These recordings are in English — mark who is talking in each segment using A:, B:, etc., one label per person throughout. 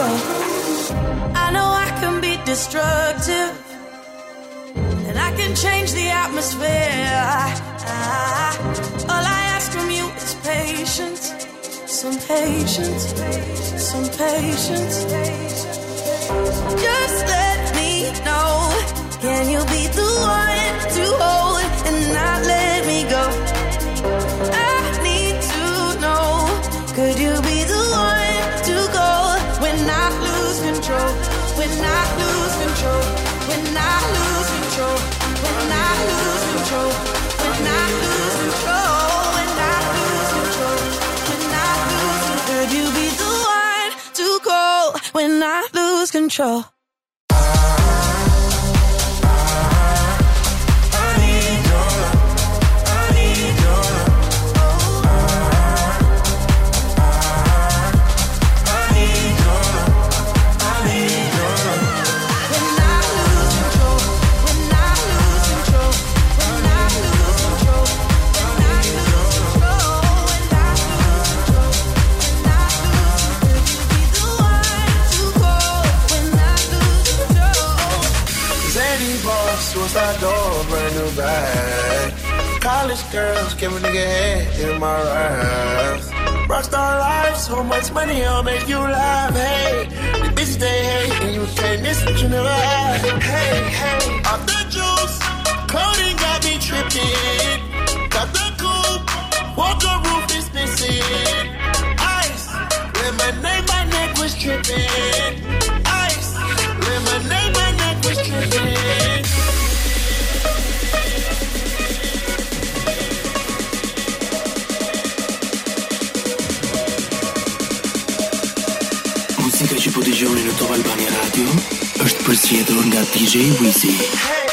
A: control. I know I can be destructive, and I can change the atmosphere. All I ask from you is patience, some patience, some patience. Just let me know. Can you be the one to hold and not let control.
B: Girls, give a nigga head in my raps. Rockstar life, so much money, I'll make you laugh. Hey, the bitch they hate, and you can't miss what you never had. Hey, hey, off the juice, clothing got me tripping. Got the coupe, walker roof is missing. Ice, lemonade, my neck was tripping.
C: Që po dëgjoni në Top Albania Radio është përzgjedhur nga DJ Wizzy. Hey.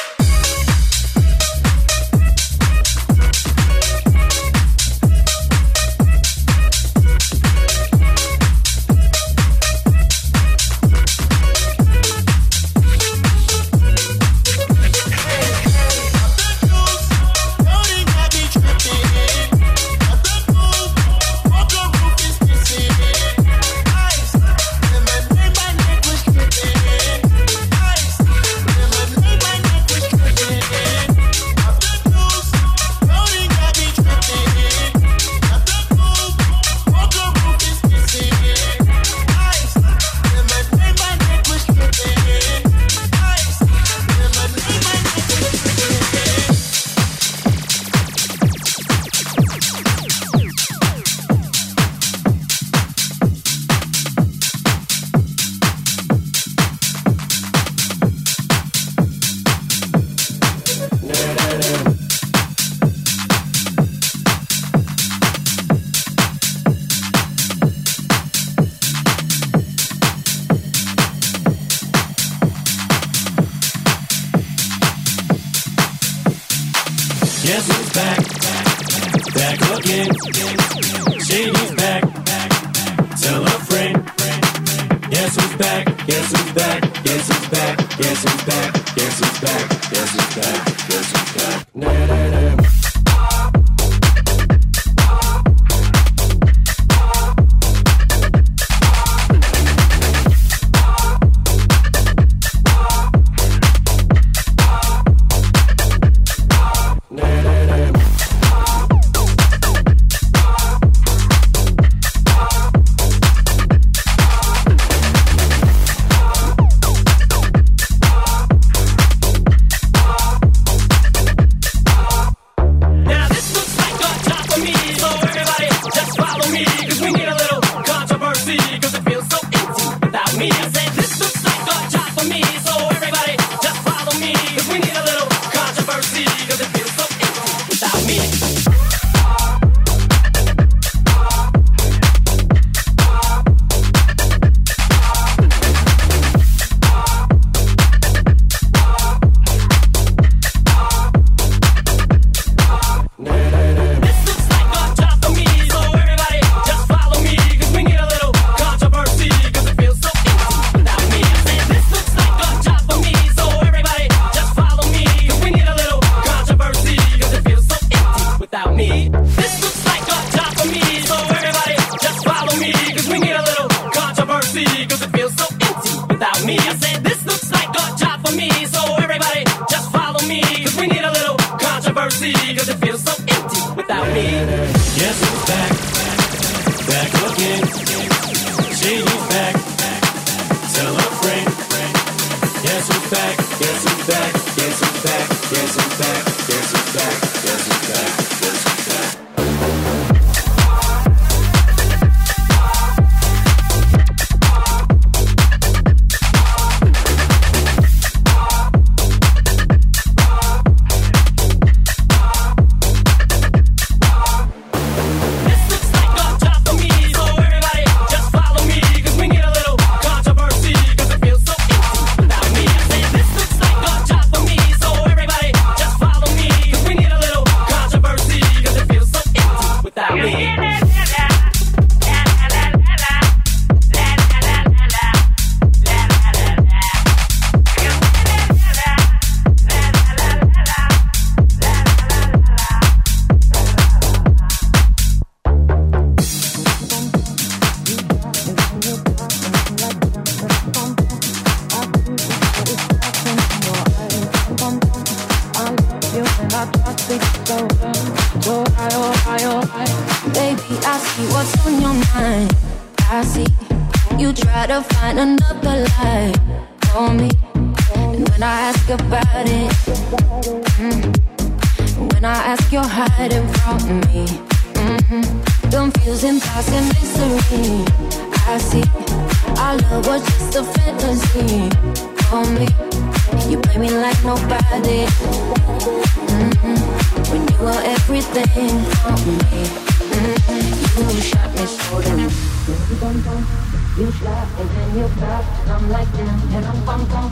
D: Like damn, and I'm bum bum.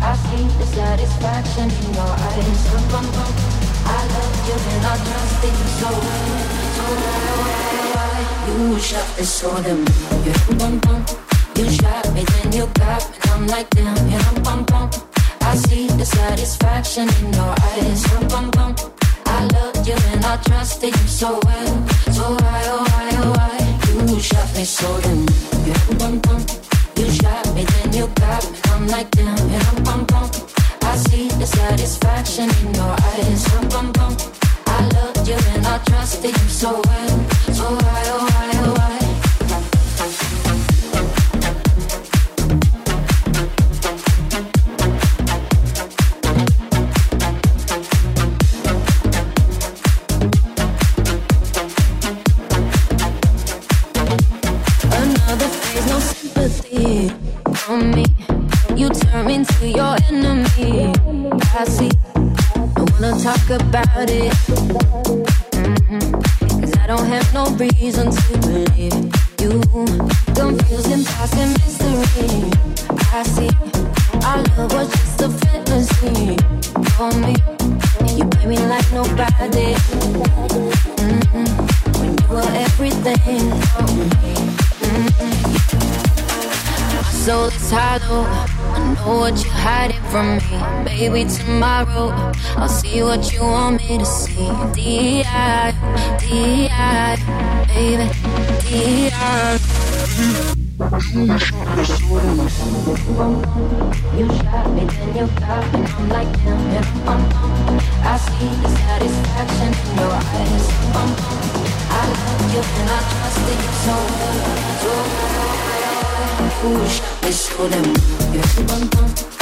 D: I see the satisfaction in your eyes. I'm bum bum. I love you and I trusted you so well. So why, You shot me so damn. You bum bum. You shot me, then you got me. I'm like damn, and I'm bum bum. I see the satisfaction in your eyes. Bum, bum, bum. I loved you and I trusted you so well. So why, oh why, oh why? You shot me so damn. Yeah, bum, bum. You got me. I'm like damn, yeah, bum, bum. I see the satisfaction in your eyes. Bum, bum, bum. I loved you and I trusted you so well. So why, oh about it. Cause I don't have no reason to believe you. Confusing past and mystery. I see. Our love was just a fantasy for me. You play me like nobody. Mhm. When you were everything for me. My soul is hollow. Know what you're hiding from me. Maybe tomorrow I'll see what you want me to see. D.I. D.I. Baby. D.I. You shot me, then you got me. I'm like damn, yeah, bum, bum. I see the satisfaction in your eyes. Bum, bum. I love you and I trusted you so well. So. You shot me so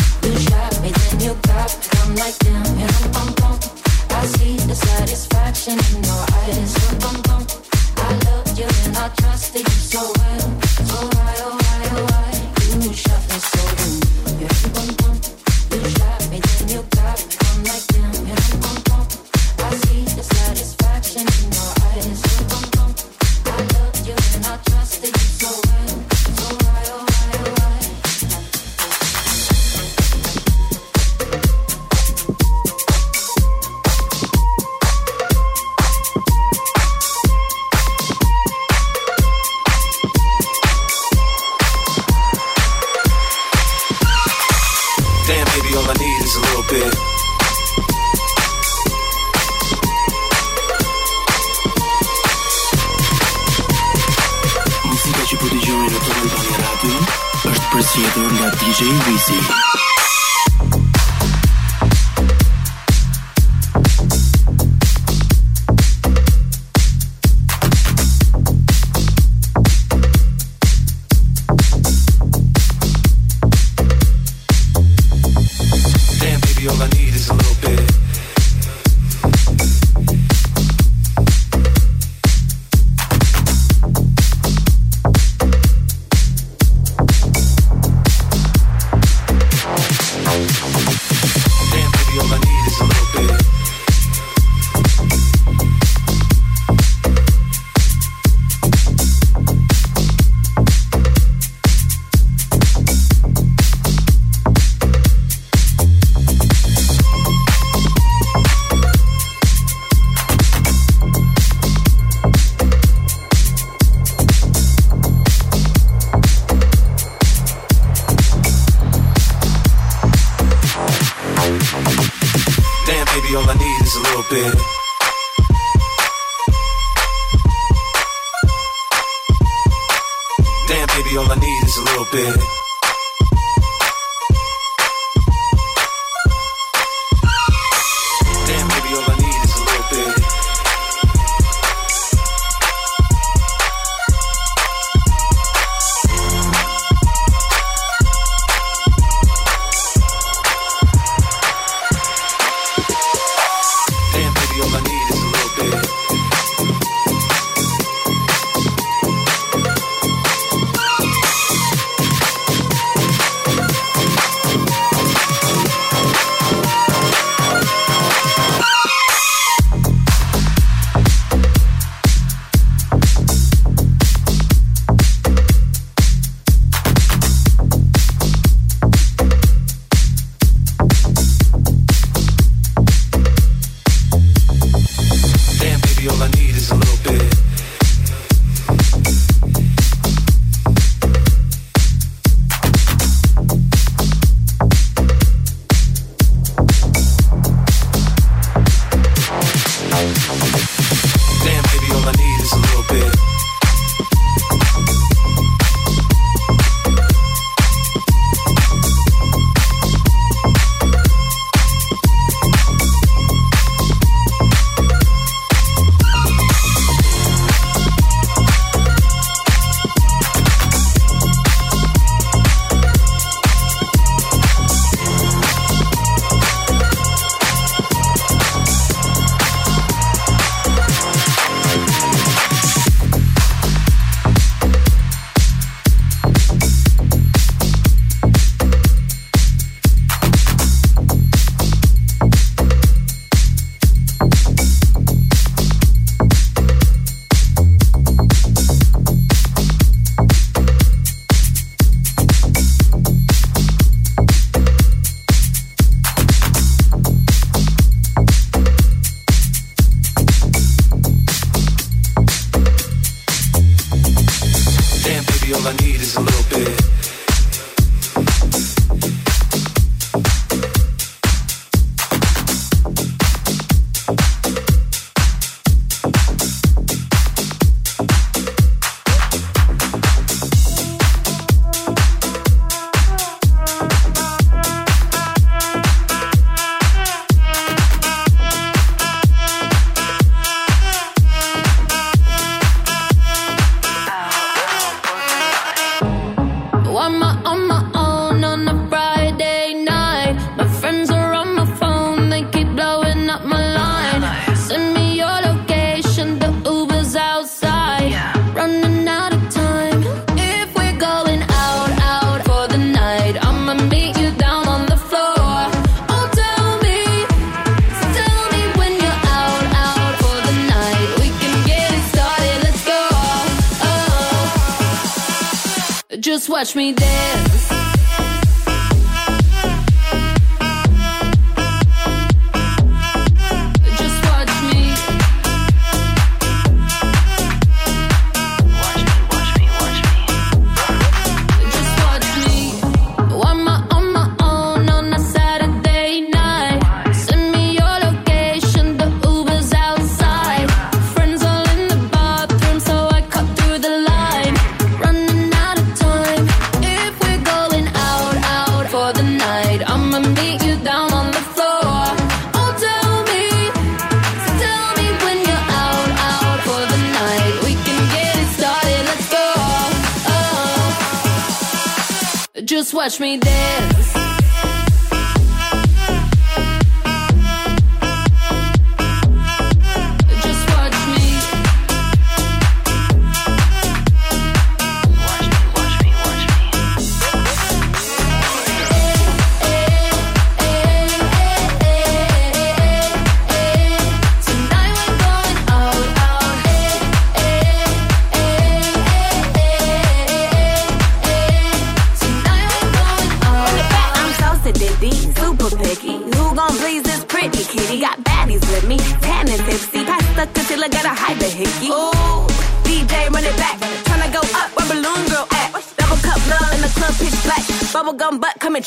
D: watch me dance.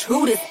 E: Who this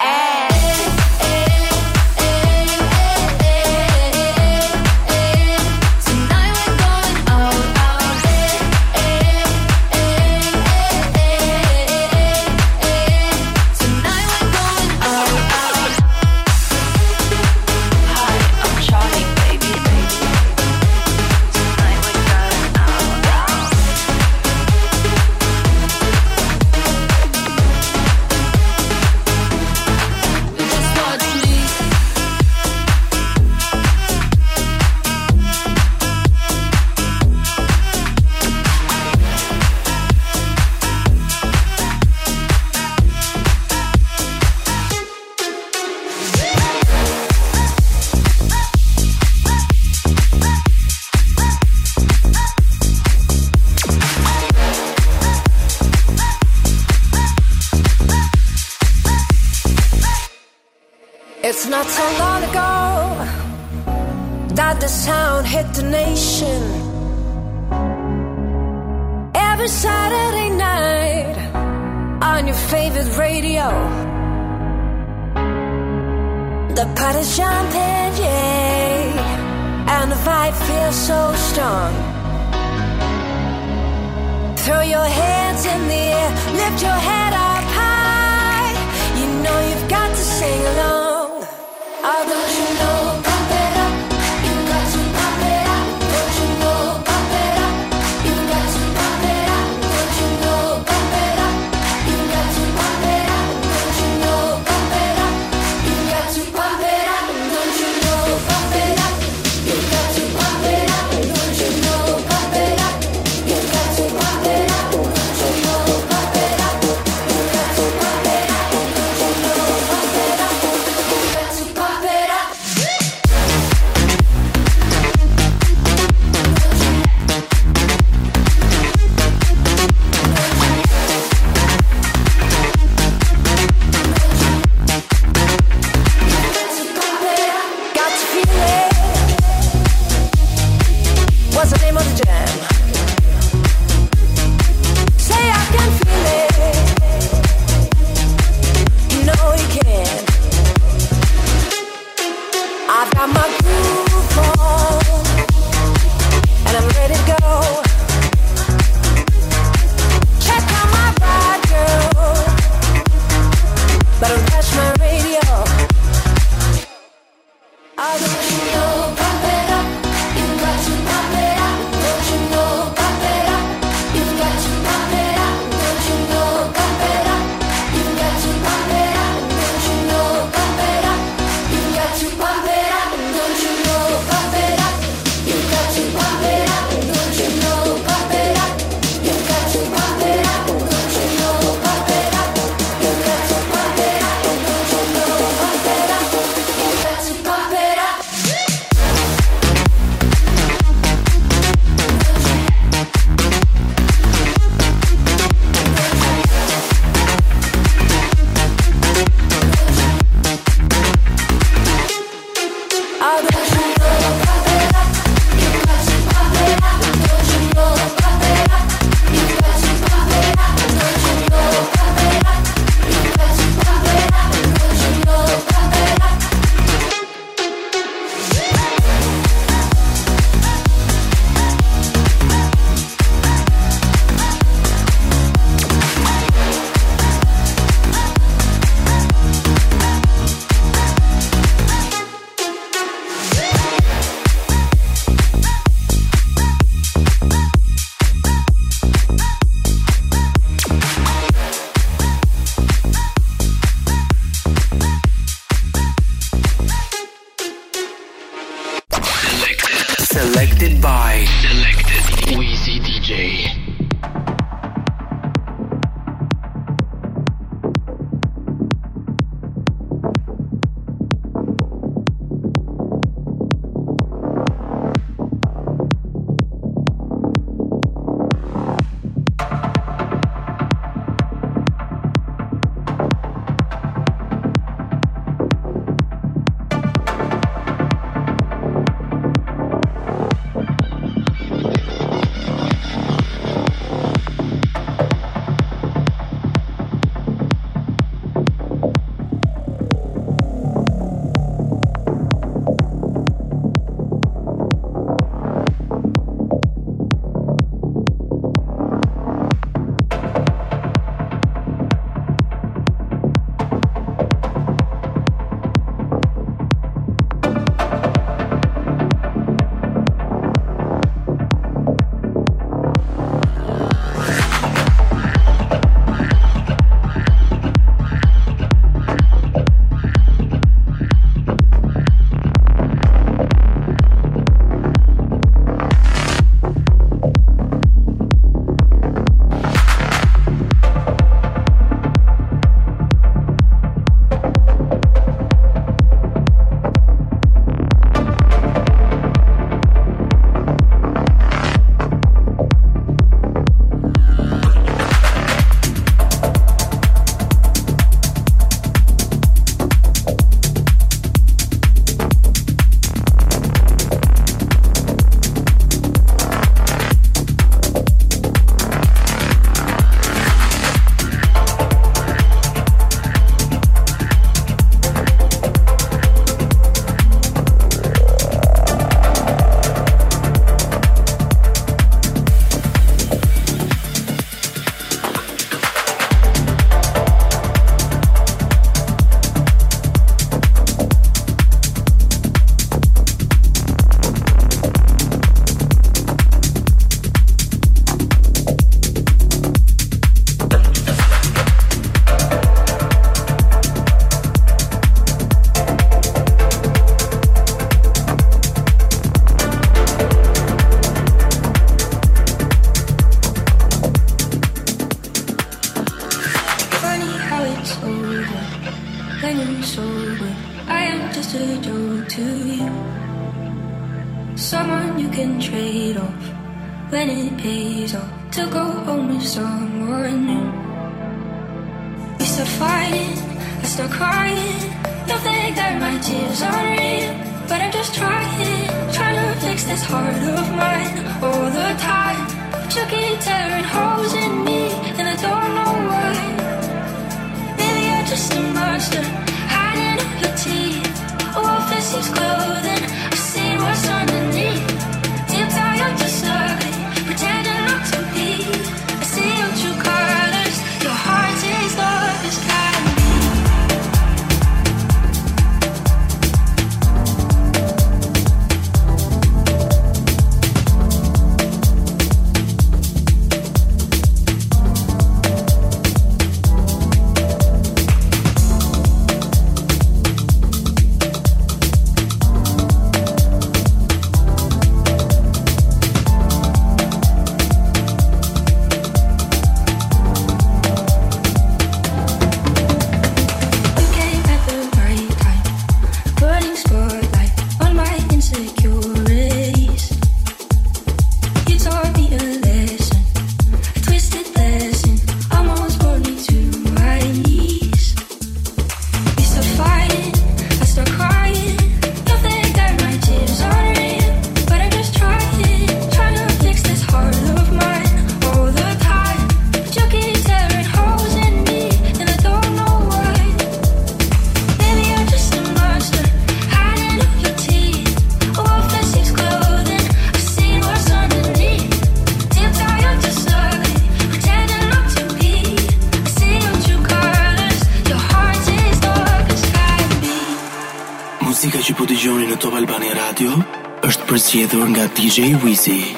C: përzgjedhur nga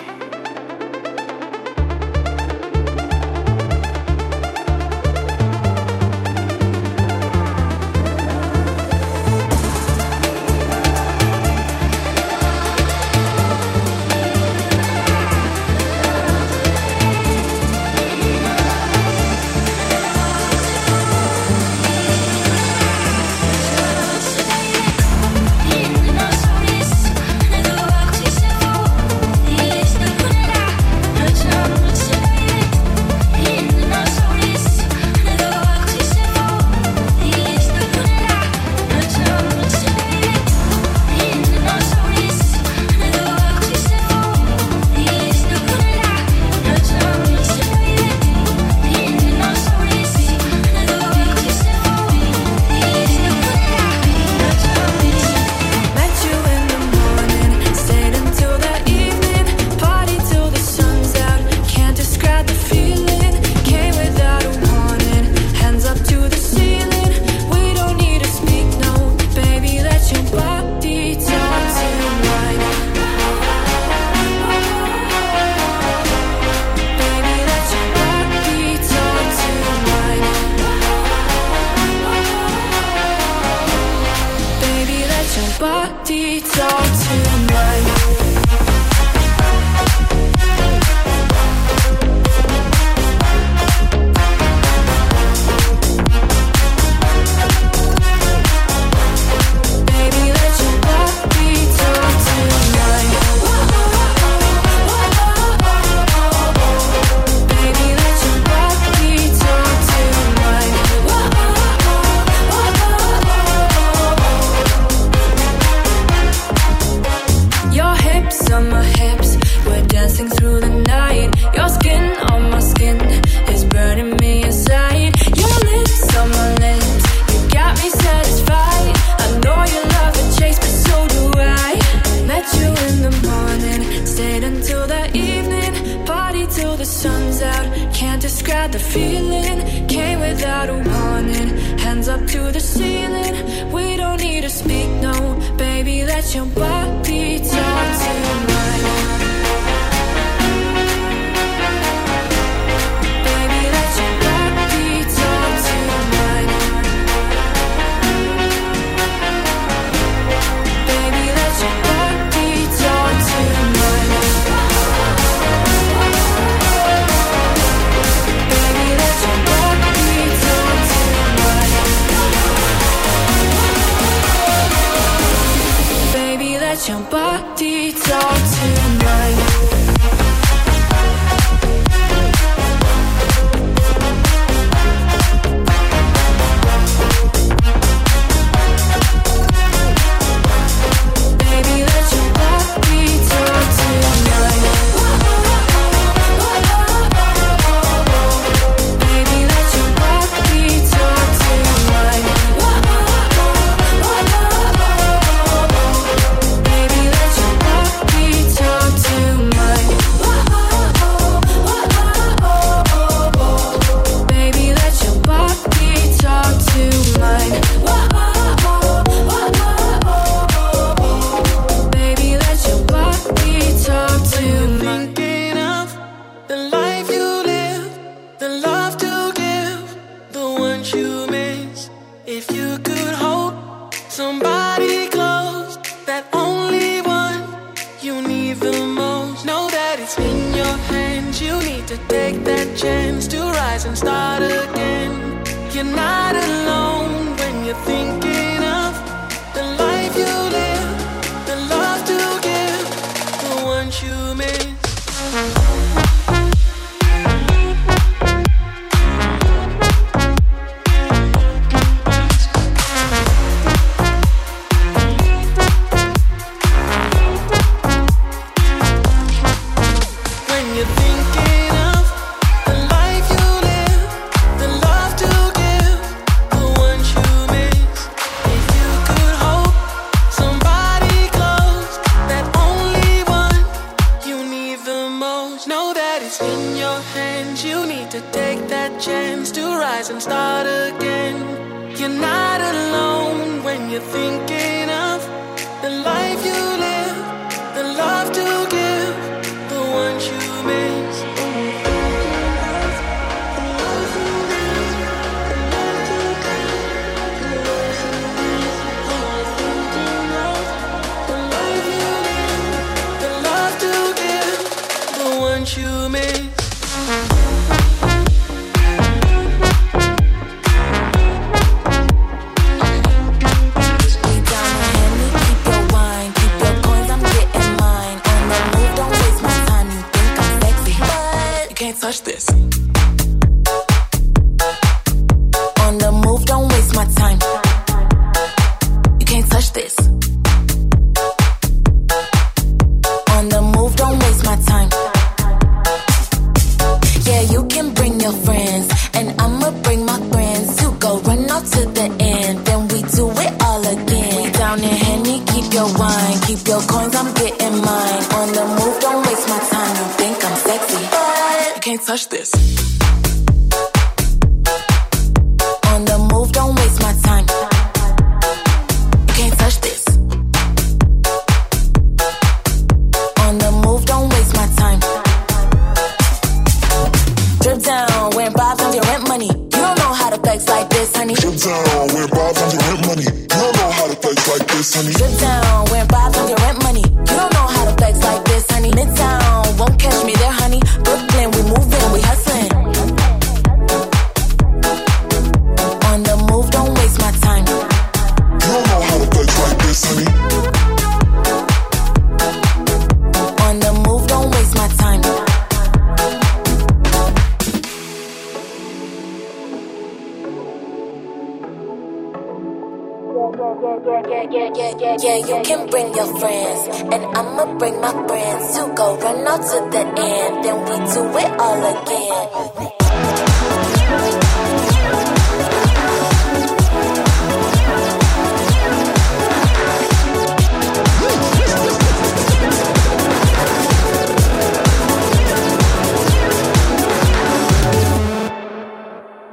F: Yeah, you can bring your friends, and I'ma bring my friends to go run out to the end. Then we do it all again.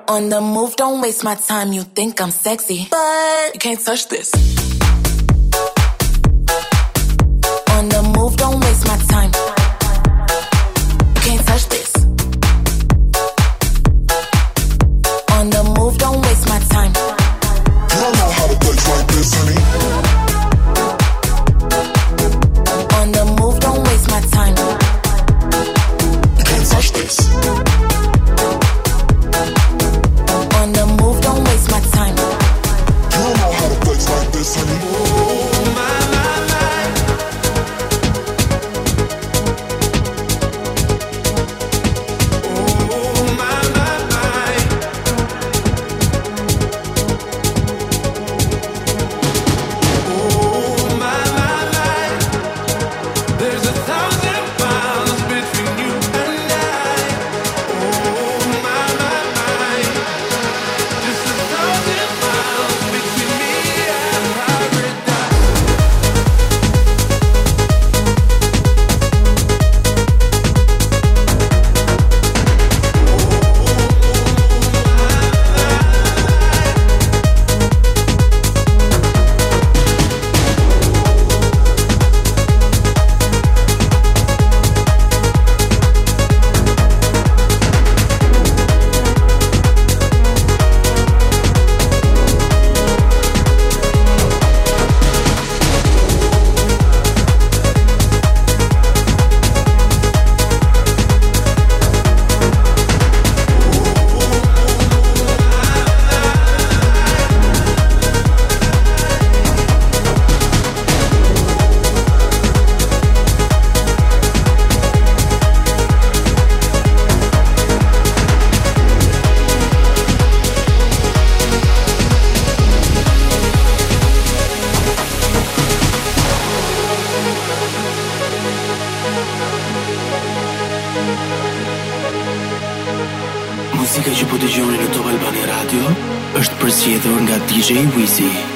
F: On the move, don't waste my time. You think I'm sexy, but you can't touch this.
C: Touring up DJ Weezy.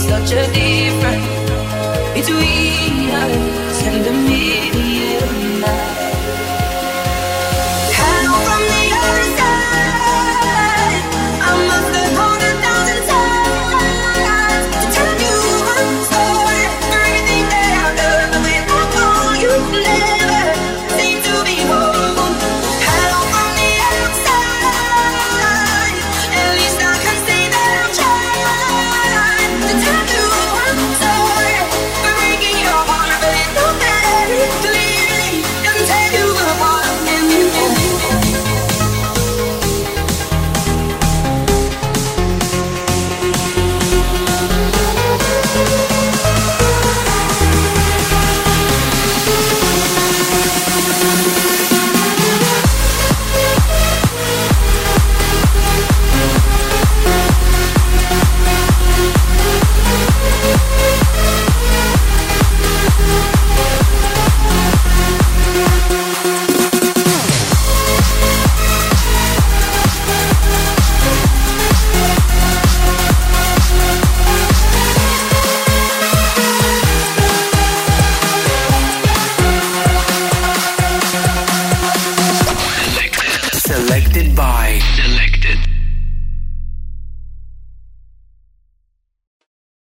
A: Such a difference between us and a million